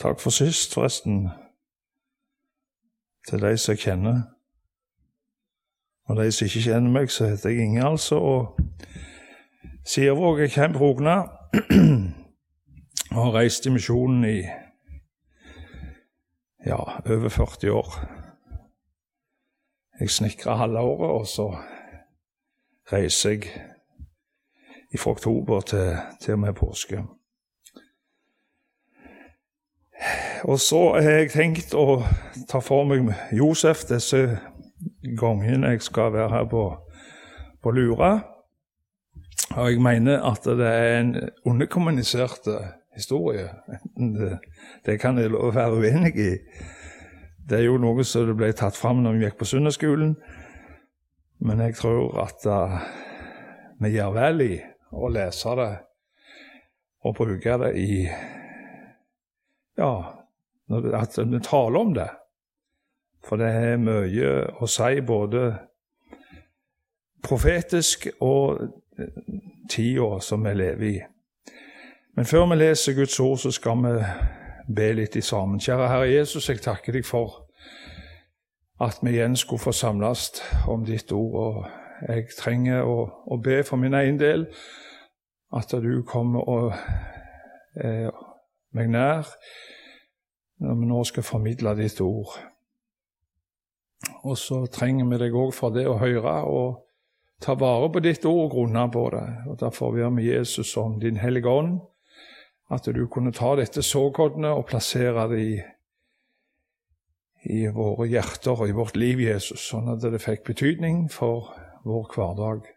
Takk for sist, forresten, til de som jeg kjenner. Og de som ikke kjenner meg, så heter jeg Inge, altså. Og Sirvåg er kjent Rogna. Og har reist i misjonen i ja, over 40 år. Jeg snekrer halve året, og så reiser jeg fra oktober til, til og med påske. Og så har jeg tenkt å ta for meg Josef disse gangene jeg skal være her på, på Lura. Og jeg mener at det er en underkommunisert historie. Det, det kan jeg være uenig i. Det er jo noe som ble tatt fram når vi gikk på søndagsskolen. Men jeg tror at uh, vi gjør vel i å lese det og bruke det i Ja, at vi taler om det. For det er mye å si, både profetisk og tida som vi lever i. Men før vi leser Guds ord, så skal vi be litt i sammen. Kjære Herre Jesus, jeg takker deg for at vi igjen skulle få samles om ditt ord. Og jeg trenger å, å be for min egen del at du kommer og eh, meg nær når vi nå skal formidle ditt ord. Og så trenger vi deg òg for det å høre og ta vare på ditt ord og grunne på det. Og Derfor ber vi Jesus om din Hellige Ånd, at du kunne ta dette såkornet og plassere det i, i våre hjerter og i vårt liv, Jesus, sånn at det fikk betydning for vår hverdag.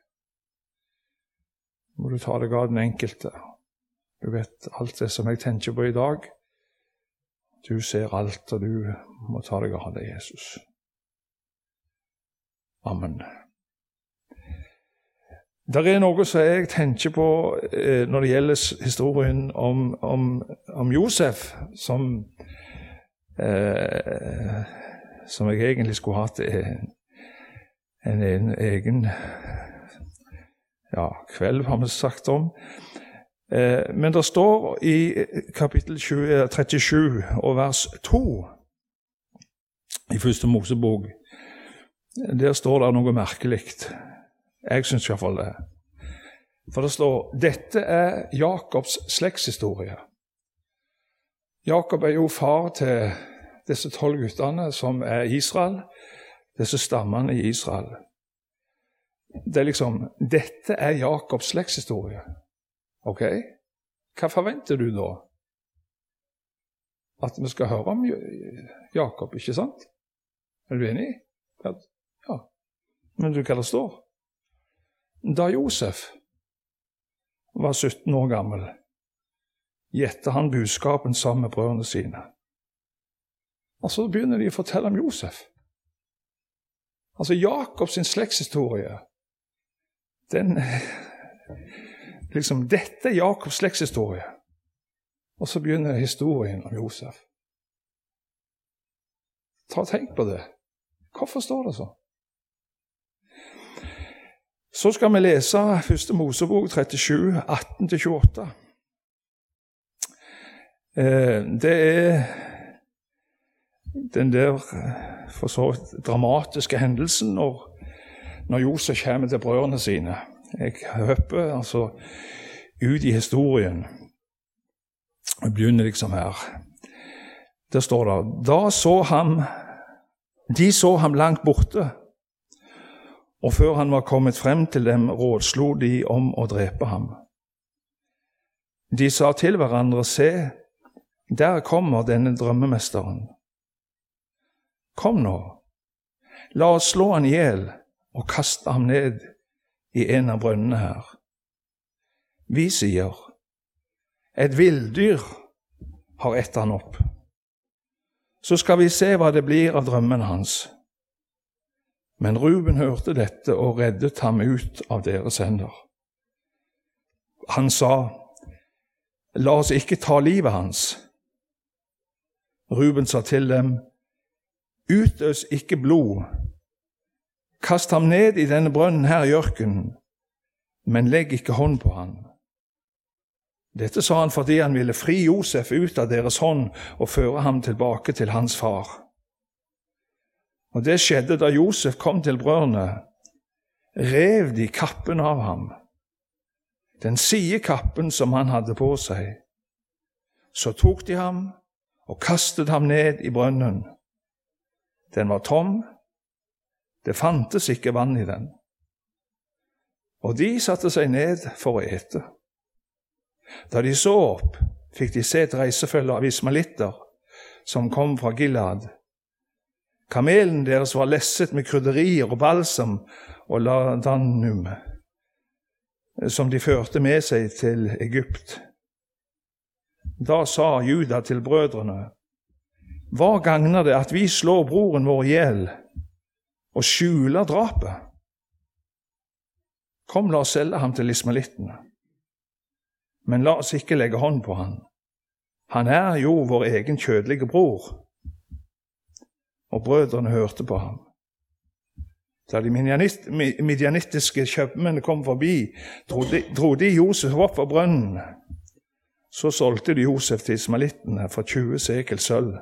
Må du ta deg av den enkelte. Du vet alt det som jeg tenker på i dag. Du ser alt, og du må ta deg av det, Jesus. Amen. Det er noe som jeg tenker på eh, når det gjelder historien om, om, om Josef, som, eh, som jeg egentlig skulle hatt en, en, en egen ja, kveld, har vi sagt om. Eh, men det står i kapittel 37 og vers 2 i første Mosebok Der står det noe merkelig. Jeg syns iallfall det. For det står dette er Jakobs slektshistorie. Jakob er jo far til disse tolv guttene som er Israel, disse stammene i Israel. Det er liksom Dette er Jakobs slektshistorie. Ok, hva forventer du da? At vi skal høre om Jakob, ikke sant? Er du enig? Ja. Men du hva det står? Da Josef var 17 år gammel, gjette han budskapen sammen med brødrene sine. Og så begynner de å fortelle om Josef. Altså Jakobs slektshistorie, den liksom, Dette er Jakobs slektshistorie. Og så begynner historien om Josef. Ta og Tenk på det. Hvorfor står det sånn? Så skal vi lese 1. Mosebok 37, 18-28. Eh, det er den der for så dramatiske hendelsen når, når Josef kommer til brødrene sine. Jeg hopper altså ut i historien. Jeg begynner liksom her. Der står det Da så ham De så ham langt borte, og før han var kommet frem til dem, rådslo de om å drepe ham. De sa til hverandre, Se, der kommer denne drømmemesteren. Kom nå, la oss slå han i hjel og kaste ham ned i en av brønnene her. Vi sier et villdyr har ett han opp. Så skal vi se hva det blir av drømmen hans. Men Ruben hørte dette og reddet ham ut av deres hender. Han sa, La oss ikke ta livet hans. Ruben sa til dem, Utøs ikke blod Kast ham ned i denne brønnen her i ørkenen, men legg ikke hånd på ham. Dette sa han fordi han ville fri Josef ut av deres hånd og føre ham tilbake til hans far. Og Det skjedde da Josef kom til brødrene. Rev de kappen av ham, den sidekappen som han hadde på seg. Så tok de ham og kastet ham ned i brønnen. Den var tom, det fantes ikke vann i den. Og de satte seg ned for å ete. Da de så opp, fikk de se et reisefølge av ismalitter som kom fra Gilad. Kamelen deres var lesset med krydderier og balsam og ladanum, som de førte med seg til Egypt. Da sa Juda til brødrene, hva gagner det at vi slår broren vår i hjel og skjuler drapet? Kom, la oss selge ham til ismalittene men la oss ikke legge hånd på han. Han er jo vår egen kjødelige bror. Og brødrene hørte på ham. Da de midjanittiske kjøpmennene kom forbi, dro de Josef opp av brønnen. Så solgte de Josef til ismalittene for 20 sekel sølv,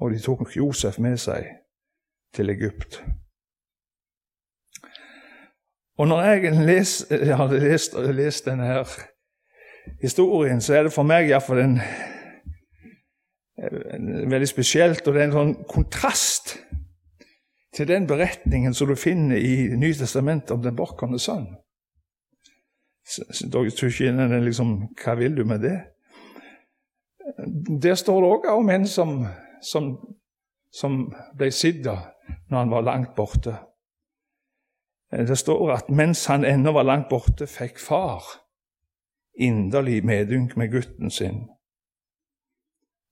og de tok Josef med seg til Egypt. Og når jeg les, hadde lest, lest denne her historien, så er det for meg iallfall en, en veldig spesielt. Og det er en sånn kontrast til den beretningen som du finner i Nytestamentet om den bortkomne sønn. Dere tror ikke den liksom, Hva vil du med det? Der står det òg om en som, som, som ble sidda når han var langt borte. Det står at mens han ennå var langt borte, fikk far inderlig medynk med gutten sin.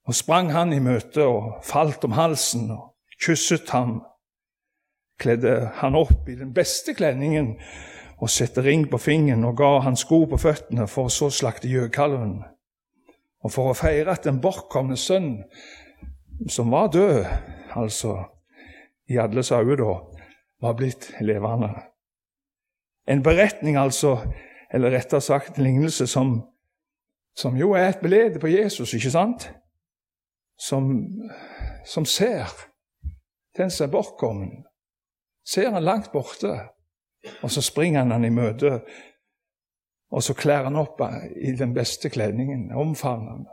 Og sprang han i møte og falt om halsen og kysset ham, kledde han opp i den beste kledningen og sette ring på fingeren og ga han sko på føttene for å så slakte gjøkalven. Og for å feire at den bortkomne sønn, som var død, altså i alles øyne da, var blitt levende. En beretning altså eller rettere sagt en lignelse som, som jo er et belede på Jesus, ikke sant? Som, som ser den som er bortkommen. Ser han langt borte, og så springer han han i møte. Og så kler han opp i den beste kledningen, omfavner han,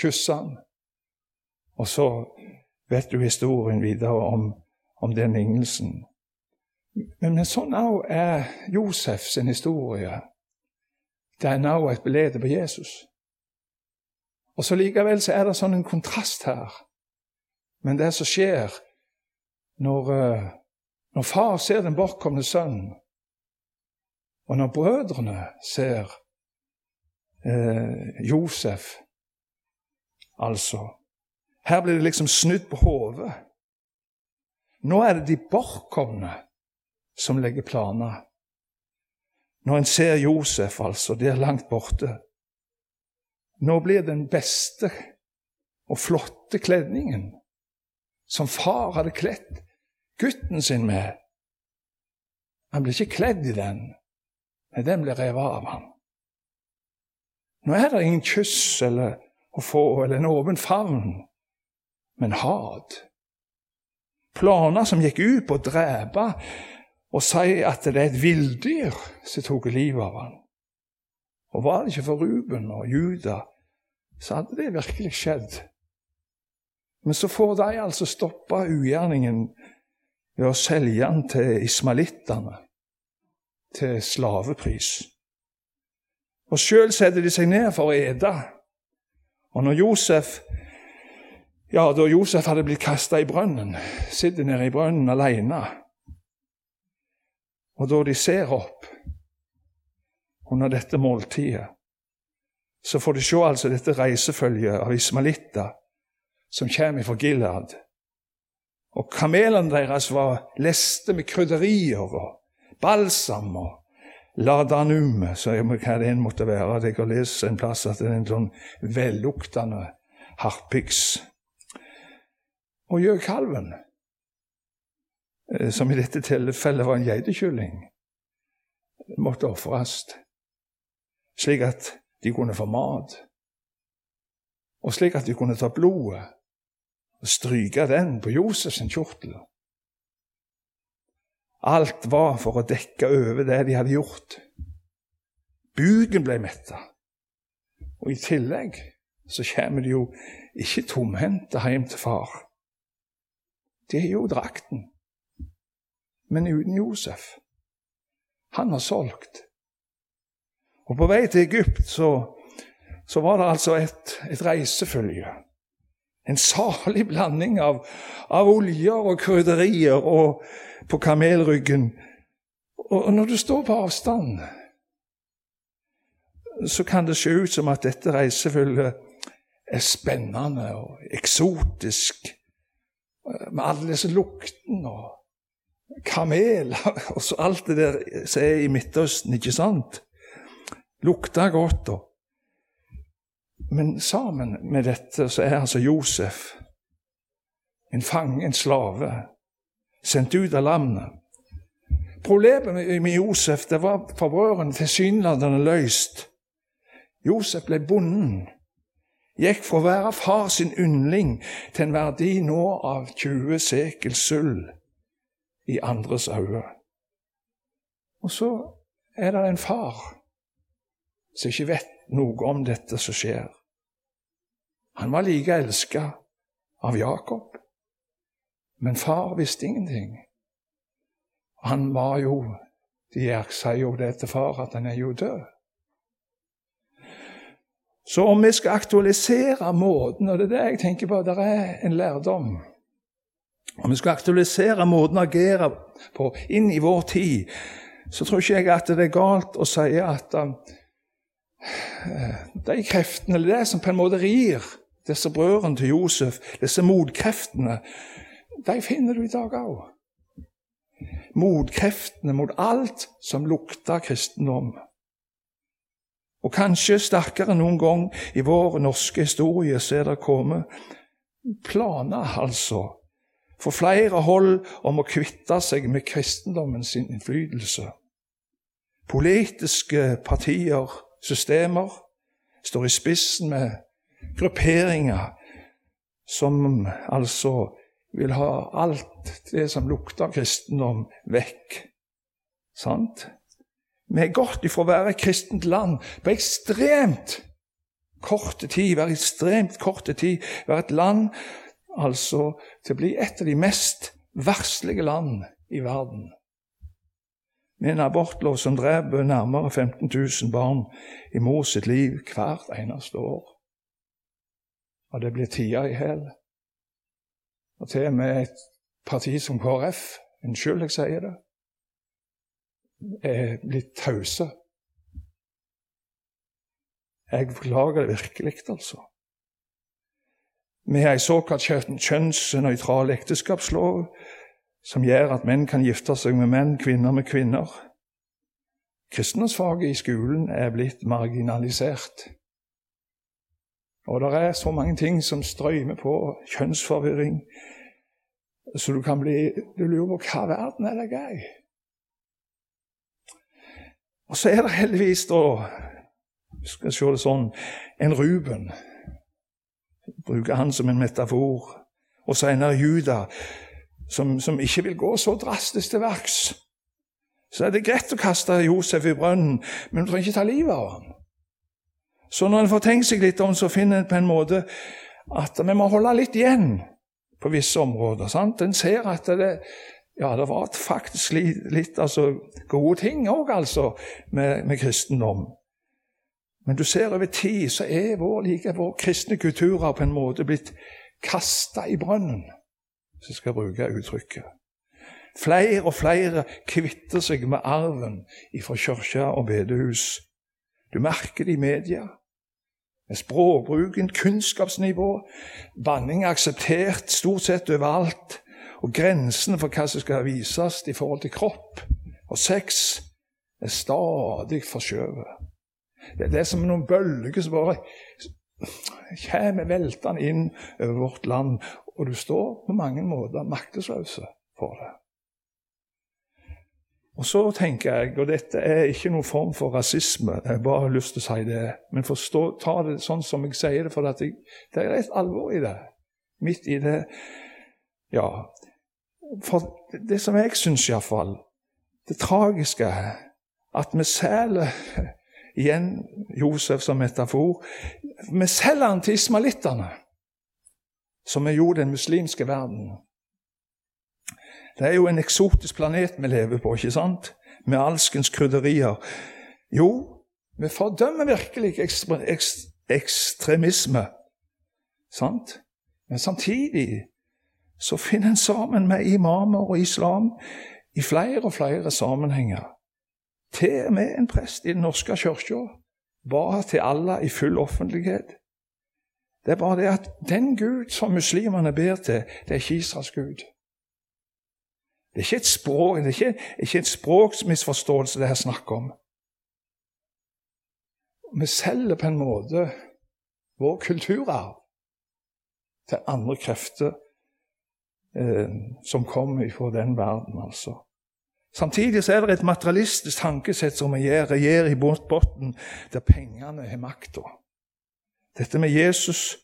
kysser han. Og så vet du historien videre om, om den lignelsen. Men, men sånn òg er Josefs historie det er nå et belede på Jesus. Og så Likevel så er det sånn en kontrast her. Men det som skjer når, eh, når far ser den bortkomne sønnen, og når brødrene ser eh, Josef Altså Her blir det liksom snudd på hodet. Nå er det de bortkomne som legger planer. Når en ser Josef, altså, der langt borte Nå blir den beste og flotte kledningen som far hadde kledd gutten sin med Han blir ikke kledd i den, men den blir revet av ham. Nå er det ingen kyss eller å få eller en åpen favn, men hat. Planer som gikk ut på å drepe og sier at det er et villdyr som tok livet av han. Og var det ikke for Ruben og Juda, så hadde det virkelig skjedd. Men så får de altså stoppa ugjerningen ved å selge han til ismalittene til slavepris. Og sjøl setter de seg ned for å ete. Og når Josef ja, da Josef hadde blitt kasta i brønnen, sitter nede i brønnen alene og da de ser opp under dette måltidet, så får de se altså dette reisefølget av ismalitter som kommer fra Gilead. Og kamelene deres var leste med krydderier og balsam og ladanum, så hva det enn måtte være. Jeg har lest en plass at det er en sånn velluktende harpiks. Og gjøkalven Eh, som i dette tilfellet var en geitekylling, måtte ofres, slik at de kunne få mat. Og slik at de kunne ta blodet og stryke den på Josefs kjortel. Alt var for å dekke over det de hadde gjort. Buken ble metta. Og i tillegg så kommer de jo ikke tomhendte hjem til far. Det er jo drakten, men uten Josef. Han har solgt. Og på vei til Egypt så, så var det altså et, et reisefølge. En salig blanding av, av oljer og krydderier og på kamelryggen. Og når du står på avstand, så kan det se ut som at dette reisefølget er spennende og eksotisk, med alle disse luktene og kameler og så alt det der som er i Midtøsten, ikke sant? Lukta godt. og men sammen med dette så er altså Josef en fange, en slave, sendt ut av landet. Problemet med Josef det var for brødrene tilsynelatende løst. Josef ble bonden. Gikk fra å være far sin yndling til en verdi nå av 20 sekel sølv i andres øyne. Og så er det en far som ikke vet noe om dette som skjer. Han var like elska av Jakob, men far visste ingenting. Han var jo De sier jo det til far, at han er jo død. Så om vi skal aktualisere måten, og det er det jeg tenker på, det er en lærdom Om vi skal aktualisere måten å agere på inn i vår tid, så tror ikke jeg at det er galt å si at uh, de kreftene, eller det som på en måte rir disse brødrene til Josef, disse motkreftene, de finner du i dag òg. Motkreftene mot alt som lukter kristendom. Og kanskje sterkere enn noen gang i vår norske historie så er det kommet planer, altså, for flere hold om å kvitte seg med kristendommen sin innflytelse. Politiske partier, systemer, står i spissen med grupperinger som altså vil ha alt det som lukter kristendom, vekk. Sant? Vi er gått ifra å være et kristent land på ekstremt korte tid, være ekstremt korte tid, være et land altså til å bli et av de mest verslige land i verden. Med en abortlov som dreper nærmere 15 000 barn i mor sitt liv hvert eneste år og det blir tida i hæl. Og til og med et parti som KrF, unnskyld jeg sier det, er blitt tause. Jeg beklager det virkelig, altså. Vi har en såkalt kjønnsnøytral ekteskapslov som gjør at menn kan gifte seg med menn, kvinner med kvinner. Kristendomsfaget i skolen er blitt marginalisert. Og det er så mange ting som strømmer på, kjønnsforvirring, så du kan bli Du lurer på hva verden er det gøy? Og så er det heldigvis, da jeg se det sånn, en Ruben. Bruker han som en metafor. Og senere Juda, som, som ikke vil gå så drastisk til verks. Så er det greit å kaste Josef i brønnen, men du trenger ikke ta livet av ham. Så når en får tenkt seg litt om, så finner en på en måte at vi må holde litt igjen på visse områder. sant? En ser at det, ja, det var faktisk litt, litt altså, gode ting òg, altså, med, med, kristendom. Men du ser over tid så er vår, like, vår kristne kulturer på en måte blitt kasta i brønnen, hvis jeg skal bruke uttrykket. Flere og flere kvitter seg med arven ifra kirke og bedehus. Du merker det i media Med språkbruken, kunnskapsnivå. Banning er akseptert stort sett overalt. Og grensene for hva som skal vises i forhold til kropp og sex, er stadig forskjøvet. Det, det er som noen bølger som bare kommer veltende inn over vårt land, og du står på mange måter maktesløse for det. Og så tenker jeg, og dette er ikke noen form for rasisme, jeg bare har lyst til å si det, men forstå, ta det sånn som jeg sier det, for jeg, det er et alvor i det. Midt i det Ja. For det som jeg syns iallfall, det tragiske at vi selger igjen Josef som metafor. Vi selger han til ismalittene, som er jo den muslimske verden. Det er jo en eksotisk planet vi lever på, ikke sant? med alskens krydderier. Jo, vi fordømmer virkelig ekstre, ekstremisme, sant? men samtidig så finner en sammen med imamer og islam i flere og flere sammenhenger. Til og med en prest i Den norske kirka ba til Allah i full offentlighet. Det er bare det at den Gud som muslimene ber til, det er ikke Israels Gud. Det er ikke et språk, det er ikke, ikke et språksmisforståelse det er snakk om. Vi selger på en måte vår kulturarv til andre krefter eh, som kommer fra den verden, altså. Samtidig så er det et materialistisk tankesett som regjerer i bunnen, der pengene har makta. Dette med Jesus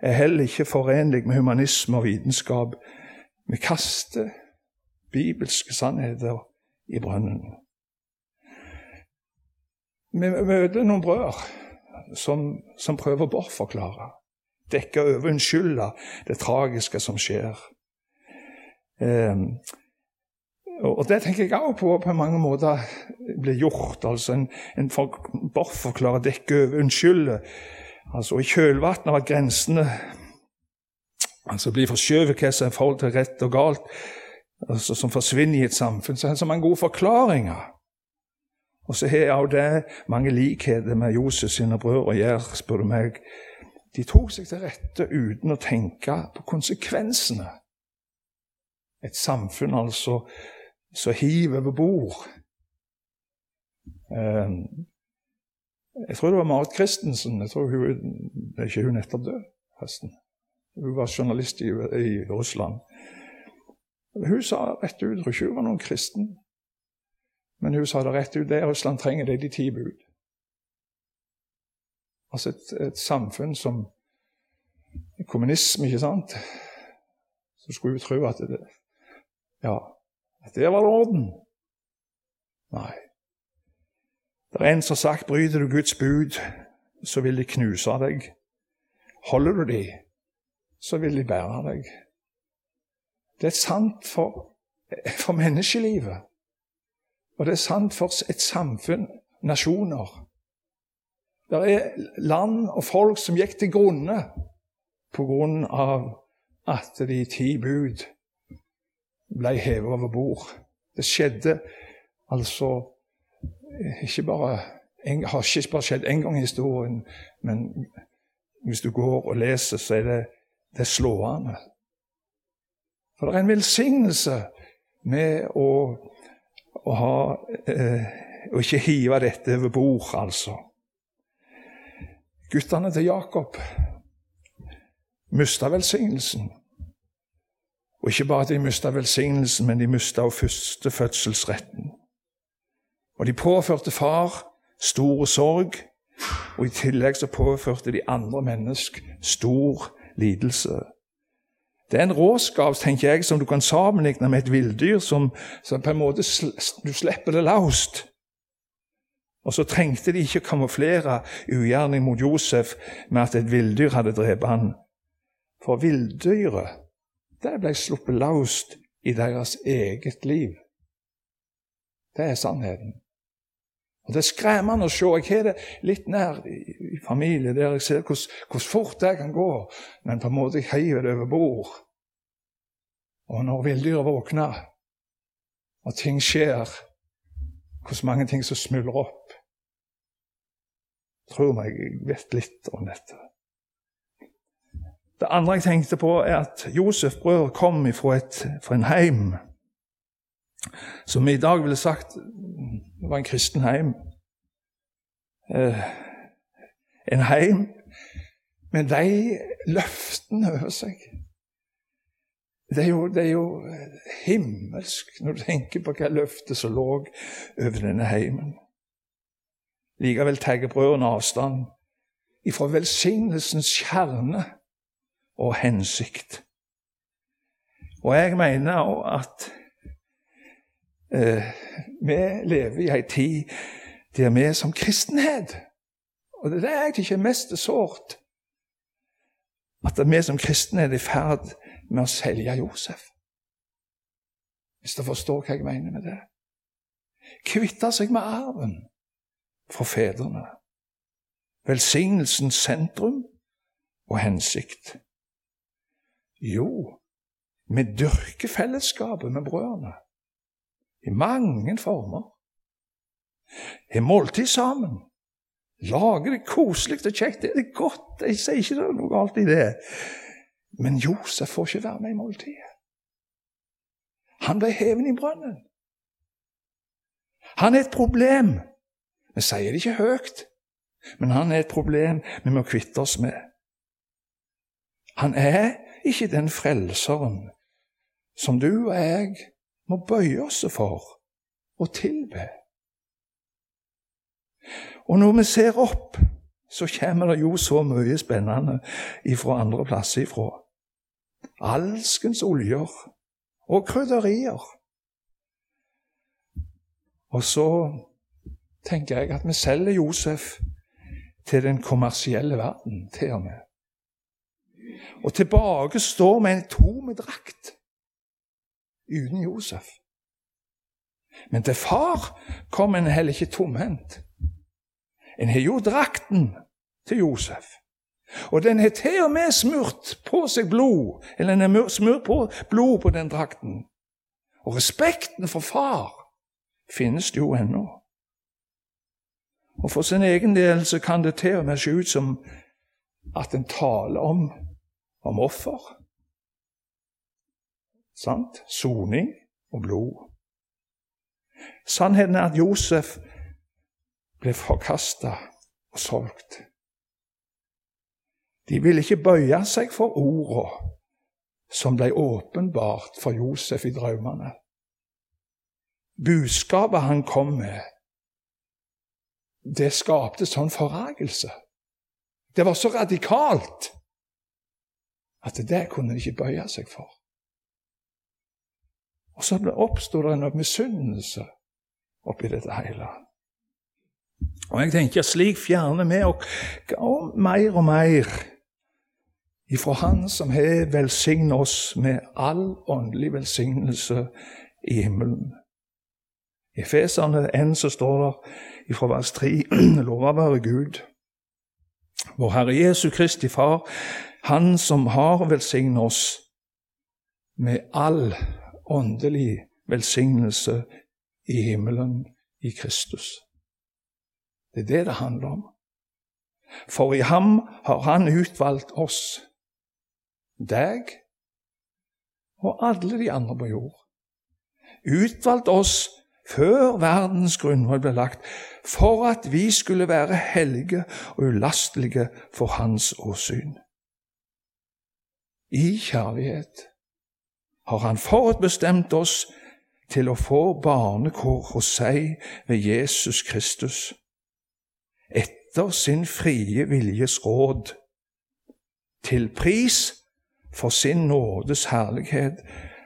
er heller ikke forenlig med humanisme og vitenskap. Vi kaster bibelske sannheter i brønnen. Vi møter noen brødre som, som prøver å bortforklare, dekke over, unnskylde det tragiske som skjer. Og det tenker jeg òg på på mange måter blir gjort. altså En, en bortforklarer, dekker over, unnskylder. Altså I kjølvannet av at grensene altså blir forskjøvet hva som er forhold til rett og galt, altså som forsvinner i et samfunn, så er det så mange gode forklaringer. Og så har òg det mange likheter med Josef sine brødre å gjøre, spør du meg. De tok seg til rette uten å tenke på konsekvensene. Et samfunn altså som hiver over bord. Um, jeg tror det var Marit Christensen. jeg tror hun, er ikke hun nettopp død, forresten. Hun var journalist i, i, Russland. Hun sa rett ut tror ikke hun var noen kristen. Men hun sa det rett ut. Det Russland trenger, det er de ti bud. Altså et, et samfunn som kommunisme, ikke sant? Så skulle vi tro at det Ja, det var orden. Nei. Det er en som har sagt bryter du Guds bud, så vil de knuse deg. Holder du de, så vil de bære deg. Det er sant for, for menneskelivet. Og det er sant for et samfunn, nasjoner. Det er land og folk som gikk til grunne på grunn av at de ti bud ble hevet over bord. Det skjedde altså ikke bare en, har ikke bare skjedd én gang i historien, men hvis du går og leser, så er det, det er slående. For det er en velsignelse med å, å ha eh, Å ikke hive dette over bord, altså. Guttene til Jakob mista velsignelsen. Og ikke bare at de mista velsignelsen, men de mista også førstefødselsretten. Og de påførte far stor sorg, og i tillegg så påførte de andre mennesker stor lidelse. Det er en råskap tenker jeg, som du kan sammenligne med et villdyr, som, som på en måte du slipper det løst. Og så trengte de ikke kamuflere ugjerning mot Josef med at et villdyr hadde drept han. For villdyret det ble sluppet løst i deres eget liv. Det er sannheten. Og Det er skremmende å se. Jeg har det litt nær i familie, der jeg ser hvor fort det kan gå men på en måte heiver det over bord. Og når villdyra våkner, og ting skjer, hvor mange ting som smuldrer opp Tror meg, jeg vet litt om dette. Det andre jeg tenkte på, er at Josef brødre kom fra, et, fra en heim som i dag ville sagt var en kristen heim. Eh, en heim med de løftene over seg. Det er, jo, det er jo himmelsk når du tenker på hva løftet som lå over denne heimen. Likevel tar brødrene avstand ifra velsignelsens kjerne og hensikt. Og jeg mener òg at eh, vi lever i ei tid der vi som kristenhet Og det er det jeg syns er mest sårt. At vi som kristne er i ferd med å selge Josef. Hvis du forstår hva jeg mener med det. Kvitte seg med arven fra fedrene. Velsignelsens sentrum og hensikt. Jo, vi dyrker fellesskapet med brødrene i mange former. Har måltid sammen. Lager det koselig og kjekt. Det er godt. Jeg sier ikke det er noe galt i det. Men Josef får ikke være med i måltidet. Han ble hevet i brønnen. Han er et problem. Vi sier det ikke høyt, men han er et problem vi må kvitte oss med. Han er ikke den frelseren som du og jeg må bøye oss for og tilbe. Og når vi ser opp, så kommer det jo så mye spennende ifra andre plasser ifra. Alskens oljer og krydderier. Og så tenker jeg at vi selger Josef til den kommersielle verden, til og med. Og tilbake står vi en tom drakt uten Josef. Men til far kom en heller ikke tomhendt. En har jo drakten til Josef. Og den har til og med smurt på seg blod, eller den har smurt på blod på den drakten. Og respekten for far finnes det jo ennå. Og for sin egen del så kan det til og med se ut som at en taler om, om offer. Sant? Soning og blod. Sannheten er at Josef ble forkasta og solgt. De ville ikke bøye seg for orda som ble åpenbart for Josef i drømmene. Budskapet han kom med, det skapte sånn forragelse. Det var så radikalt at det kunne de ikke bøye seg for. Og så oppsto det en misunnelse oppi dette hele. Og jeg tenker slik fjerner vi oss mer og mer ifra Han som har velsignet oss med all åndelig velsignelse i himmelen. I Efeserne 1 så står det ifra vers 3.: Lova være Gud, vår Herre Jesu Kristi Far, Han som har velsignet oss med all åndelig velsignelse i himmelen i Kristus. Det er det det handler om. For i ham har han utvalgt oss, deg og alle de andre på jord. Utvalgt oss før verdens grunnvoll ble lagt, for at vi skulle være hellige og ulastelige for Hans åsyn. I kjærlighet har Han forutbestemt oss til å få barnekår hos seg ved Jesus Kristus etter sin frie viljes råd, til pris for sin nådes herlighet,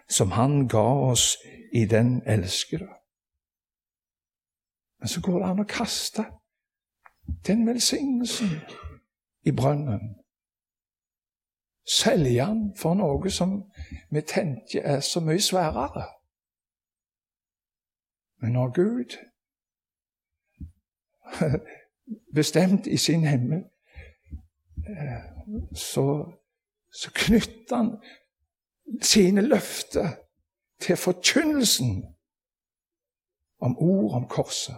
som han ga oss i den elskede. Men så går det an å kaste den velsignelsen i brønnen. Selge den for noe som vi tenker er så mye sværere. Men når Gud bestemt i sin himmel, eh, så, så knytter han sine løfter til forkynnelsen om ord om korset.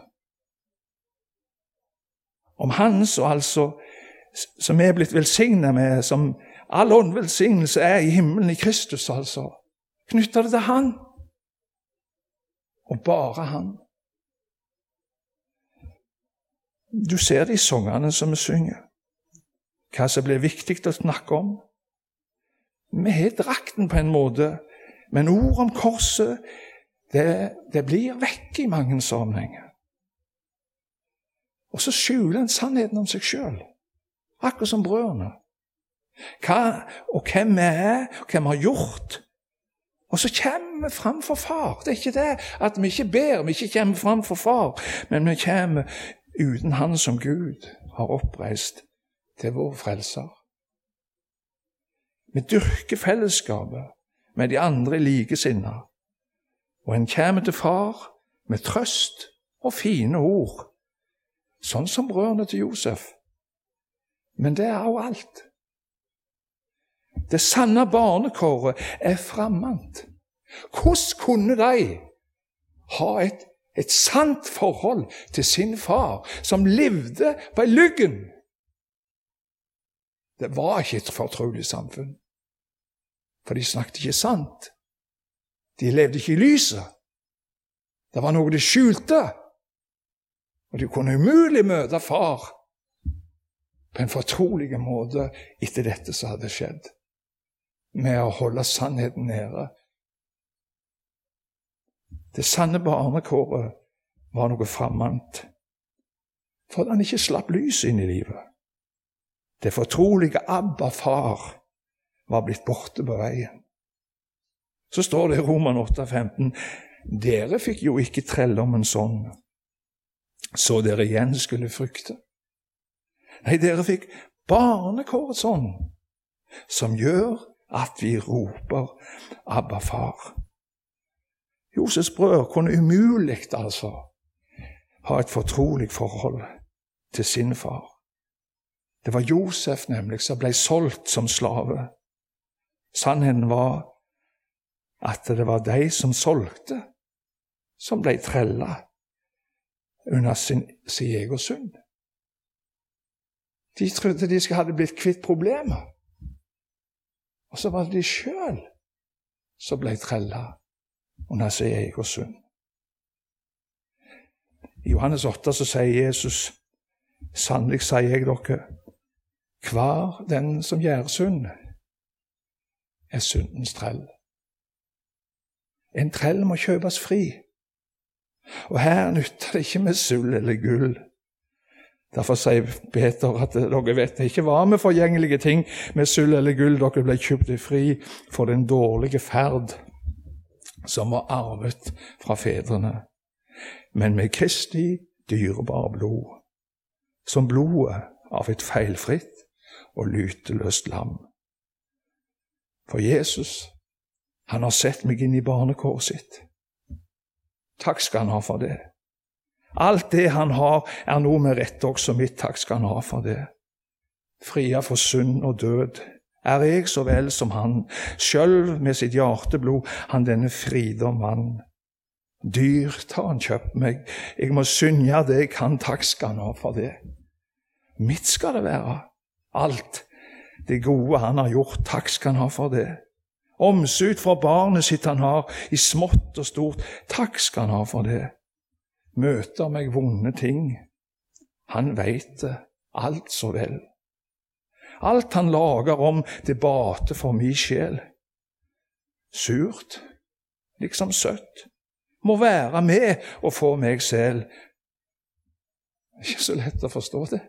Om Hans, og altså som er blitt velsigna med, som all åndvelsignelse er i himmelen i Kristus, altså. Knytta det til Han. Og bare Han. Du ser det i sangene som vi synger, hva som blir viktig å snakke om. Vi har drakten på en måte Men ord om korset, det, det blir vekk i mange sammenhenger. Og så skjuler en sannheten om seg sjøl, akkurat som brødrene. Hva, og hvem vi er, og hvem vi har gjort. Og så kommer vi fram for far. Det er ikke det at vi ikke ber, vi ikke kommer fram for far, men vi kommer uten Han som Gud har oppreist til vår frelser. Vi dyrker fellesskapet med de andre likesinna, og en kommer til far med trøst og fine ord sånn som brødrene til Josef. Men det er også alt. Det sanne barnekåret er fremmed. Hvordan kunne de ha et, et sant forhold til sin far, som levde på lyggen? Det var ikke et fortrolig samfunn, for de snakket ikke sant. De levde ikke i lyset. Det var noe de skjulte. Og de kunne umulig møte far på en fortrolig måte etter dette som hadde skjedd, med å holde sannheten nede. Det sanne barnekåret var noe fremmed, for at han ikke slapp lys inn i livet. Det fortrolige Abba, far, var blitt borte på veien. Så står det i Roman 8,15.: Dere fikk jo ikke trelldommen sånn så dere igjen skulle frykte. Nei, dere fikk barnekårets ånd, som gjør at vi roper 'Abba, far'. Josefs brødre kunne umulig altså ha et fortrolig forhold til sin far. Det var Josef nemlig som ble solgt som slave. Sannheten var at det var de som solgte, som ble trella under sin, sin egen synd. De trodde de hadde blitt kvitt problemet. Og så var det de sjøl som ble trella under sin egen synd. I Johannes 8 så sier Jesus, sannelig sier jeg dere, hver den som gjør synd, er syndens trell. En trell må kjøpes fri. Og her nytter det ikke med sølv eller gull. Derfor sier Peter at dere vet ikke hva med forgjengelige ting med sølv eller gull. Dere ble kjøpt fri for den dårlige ferd som var arvet fra fedrene, men med Kristi dyrebare blod, som blodet av et feilfritt og lyteløst lam. For Jesus, han har sett meg inn i barnekåret sitt. Takk skal han ha for det. Alt det han har, er noe med rette også mitt. Takk skal han ha for det. Fria for synd og død er jeg så vel som han, sjøl med sitt hjerteblod, han denne fridom mann. Dyrt har han kjøpt meg, jeg må synge det jeg kan, takk skal han ha for det. Mitt skal det være, alt det gode han har gjort, takk skal han ha for det. Omsut for barnet sitt han har, i smått og stort. Takk skal han ha for det. Møter meg vonde ting. Han veit det, alt så vel. Alt han lager om, til bate for mi sjel. Surt, liksom søtt, må være med og få meg selv. Ikke så lett å forstå det,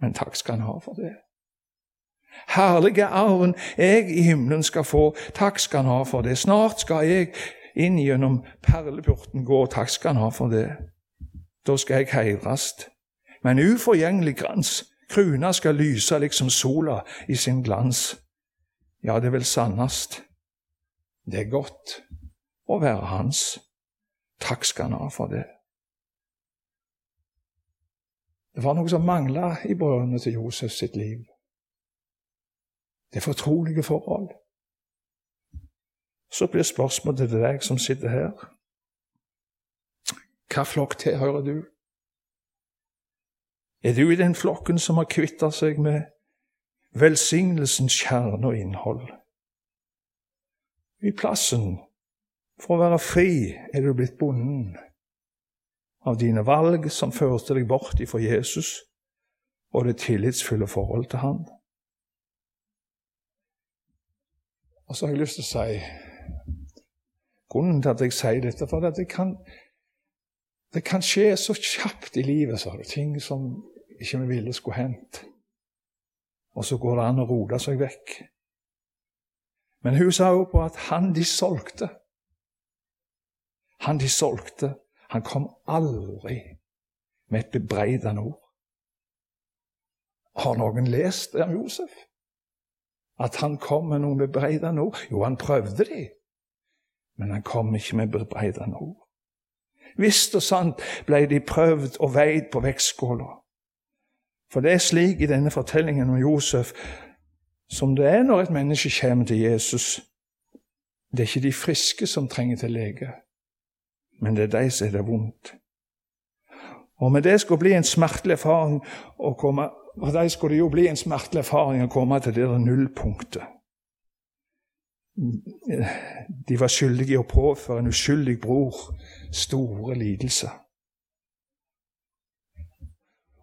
men takk skal han ha for det herlige arven jeg i himmelen skal få. Takk skal han ha for det. Snart skal jeg inn gjennom perleporten gå. Takk skal han ha for det. Da skal jeg heires. Med en uforgjengelig krans. Kruna skal lyse liksom sola i sin glans. Ja, det vil sannast. Det er godt å være hans. Takk skal han ha for det. Det var noe som mangla i brødrene til Josef sitt liv. Det fortrolige forhold. Så blir spørsmålet til deg som sitter her Hva flokk tilhører du? Er du i den flokken som har kvitta seg med velsignelsens kjerne og innhold? I plassen for å være fri er du blitt bonden av dine valg som førte deg bort ifra Jesus og det tillitsfulle forhold til Han. Og så har jeg lyst til å si Grunnen til at jeg sier dette, for at det kan, det kan skje så kjapt i livet, sa ting som ikke vi ville skulle hendt. Og så går det an å rote seg vekk. Men hun sa jo på at han de solgte Han de solgte, han kom aldri med et bebreidende ord. Har noen lest det om Josef? At han kom med noen bebreidende ord? Jo, han prøvde de, men han kom ikke med bebreidende ord. Visst og sant ble de prøvd og veid på vektskåla. For det er slik i denne fortellingen om Josef som det er når et menneske kommer til Jesus. Det er ikke de friske som trenger til lege, men det er de som er det vondt. Og med det skulle bli en smertelig erfaring å komme for de skulle jo bli en smertelig erfaring å komme til det nullpunktet. De var skyldige i å påføre en uskyldig bror store lidelser.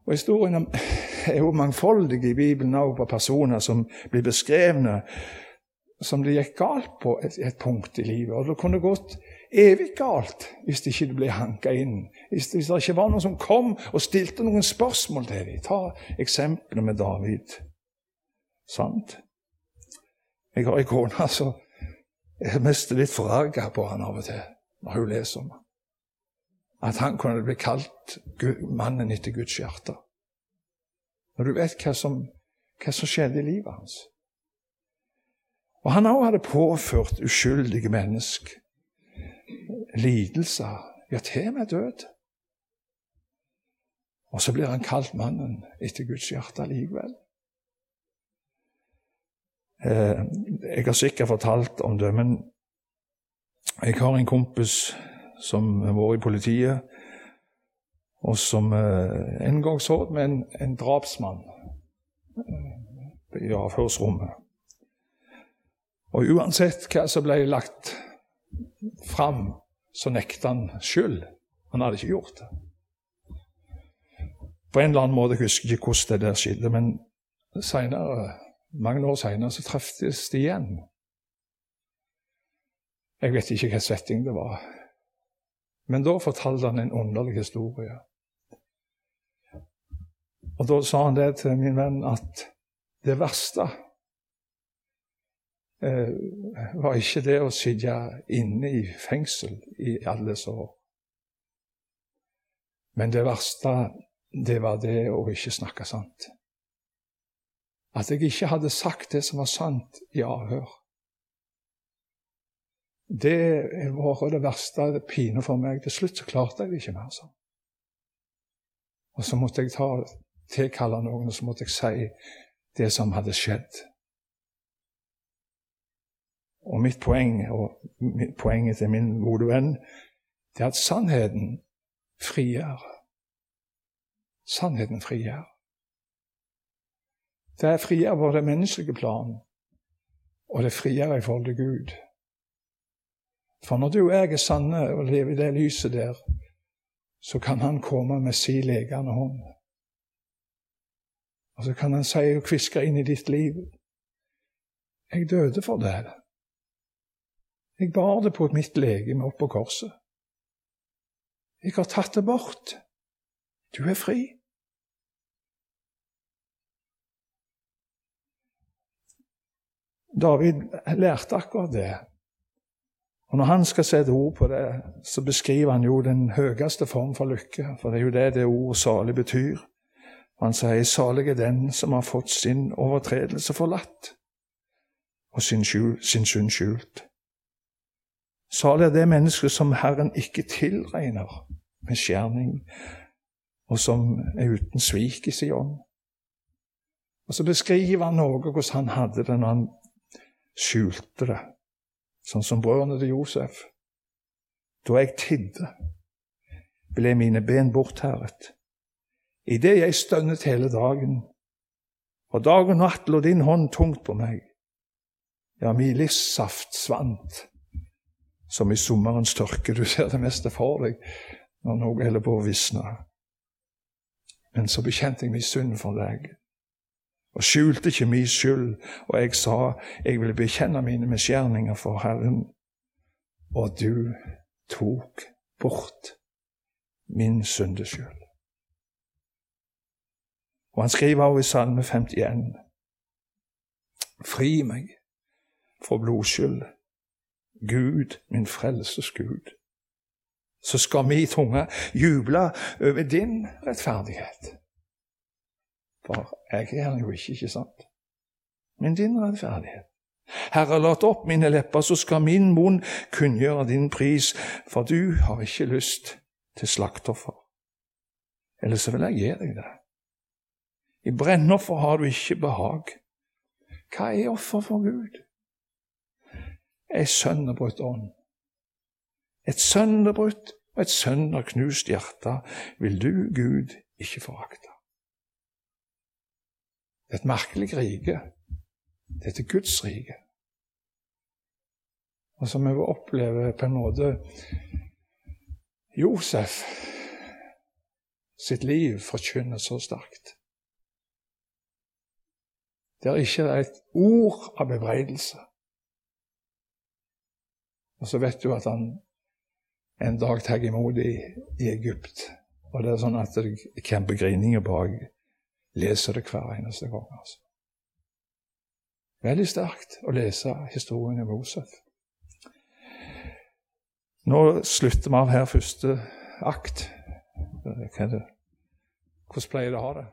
Og Historien er jo mangfoldig i Bibelen òg på personer som blir beskrevne som det gikk galt på et, et punkt i livet. Og Det kunne gått evig galt hvis det ikke ble hanka inn. Hvis det, hvis det, ikke var noen som kom og stilte noen spørsmål til dem. Ta eksempelet med David. Sant? Jeg har ei kone som jeg mister litt forarga på han av og til når hun leser om han. At han kunne bli kalt mannen etter Guds hjerte. Når du vet hva som, hva som skjedde i livet hans. Og han òg hadde påført uskyldige mennesker lidelser, ja, til og med død. Og så blir han kalt mannen etter Guds hjerte likevel. Eh, jeg har sikkert fortalt om det, men jeg har en kompis som har vært i politiet, og som eh, en gang så med en, en drapsmann eh, i avhørsrommet. Og uansett hva som ble lagt fram, så nekta han skyld. Han hadde ikke gjort det. På en eller annen måte jeg husker ikke hvordan det der skjedde, men senere, mange år seinere så treftes de igjen. Jeg vet ikke hvilken setting det var. Men da fortalte han en underlig historie. Og Da sa han det til min venn at det verste eh, var ikke det å sitte inne i fengsel i alle år. Men det verste, det var det å ikke snakke sant. At jeg ikke hadde sagt det som var sant i avhør. Det var det verste det pine for meg. Til slutt så klarte jeg det ikke mer sånn. Og så måtte jeg ta, tilkalle noen, og så måtte jeg si det som hadde skjedd. Og mitt poeng, og poenget til min gode venn, det er at sannheten frigjør. Sannheten frigjør. Det frigjør på det menneskelige plan, og det frigjør i forhold til Gud. For når du og jeg er sanne og lever i det lyset der, så kan Han komme med sin legende hånd. Og så kan Han si og kviske inn i ditt liv Jeg døde for det. Jeg bar det på mitt legeme opp på korset. Jeg har tatt det bort. Du er fri. David lærte akkurat det. Og Når han skal sette ord på det, så beskriver han jo den høyeste form for lykke. For det er jo det det ordet 'salig' betyr. Han sier 'salig er den som har fått sin overtredelse forlatt' og sin, sin synd skjult'. Salig er det mennesket som Herren ikke tilregner med skjerning, og som er uten svik i sin ånd. Og Så beskriver han noe hvordan han hadde det når han skjulte det, sånn som brødrene til Josef. Da jeg tidde, ble mine ben bortherret. Idet jeg stønnet hele dagen, og dag og natt lå din hånd tungt på meg. Ja, min livssaft svant som i sommerens tørke. Du ser det meste for deg når noe holder på å visne. Men så bekjente jeg min synd for deg, og skjulte ikke min skyld, og jeg sa jeg ville bekjenne mine misgjerninger for Herren. og du tok bort min syndeskyld. Og han skriver også i Salme 51.: Fri meg fra blodskyld, Gud, min frelses Gud. Så skal mi tunge juble over din rettferdighet. For jeg er han jo ikke, ikke sant? Men din rettferdighet. Herre, lat opp mine lepper, så skal min munn kunngjøre din pris, for du har ikke lyst til slaktoffer. Eller så vil jeg gi deg det. I brennoffer har du ikke behag. Hva er offer for Gud? Ei sønderbrutt ånd. Et sønderbrutt og et sønderknust hjerte vil du, Gud, ikke forakte. Det et merkelig rike. Dette Guds rike. Og som vi opplever på en måte Josef sitt liv forkynner så sterkt. Det er ikke et ord av bebreidelse. Og så vet du at han en dag tar imot i, i Egypt. Og det er sånn at det kommer grininger bak. Leser det hver eneste gang. altså. Veldig sterkt å lese historien om Josef. Nå slutter vi av her første akt. Hvordan pleier det å ha det?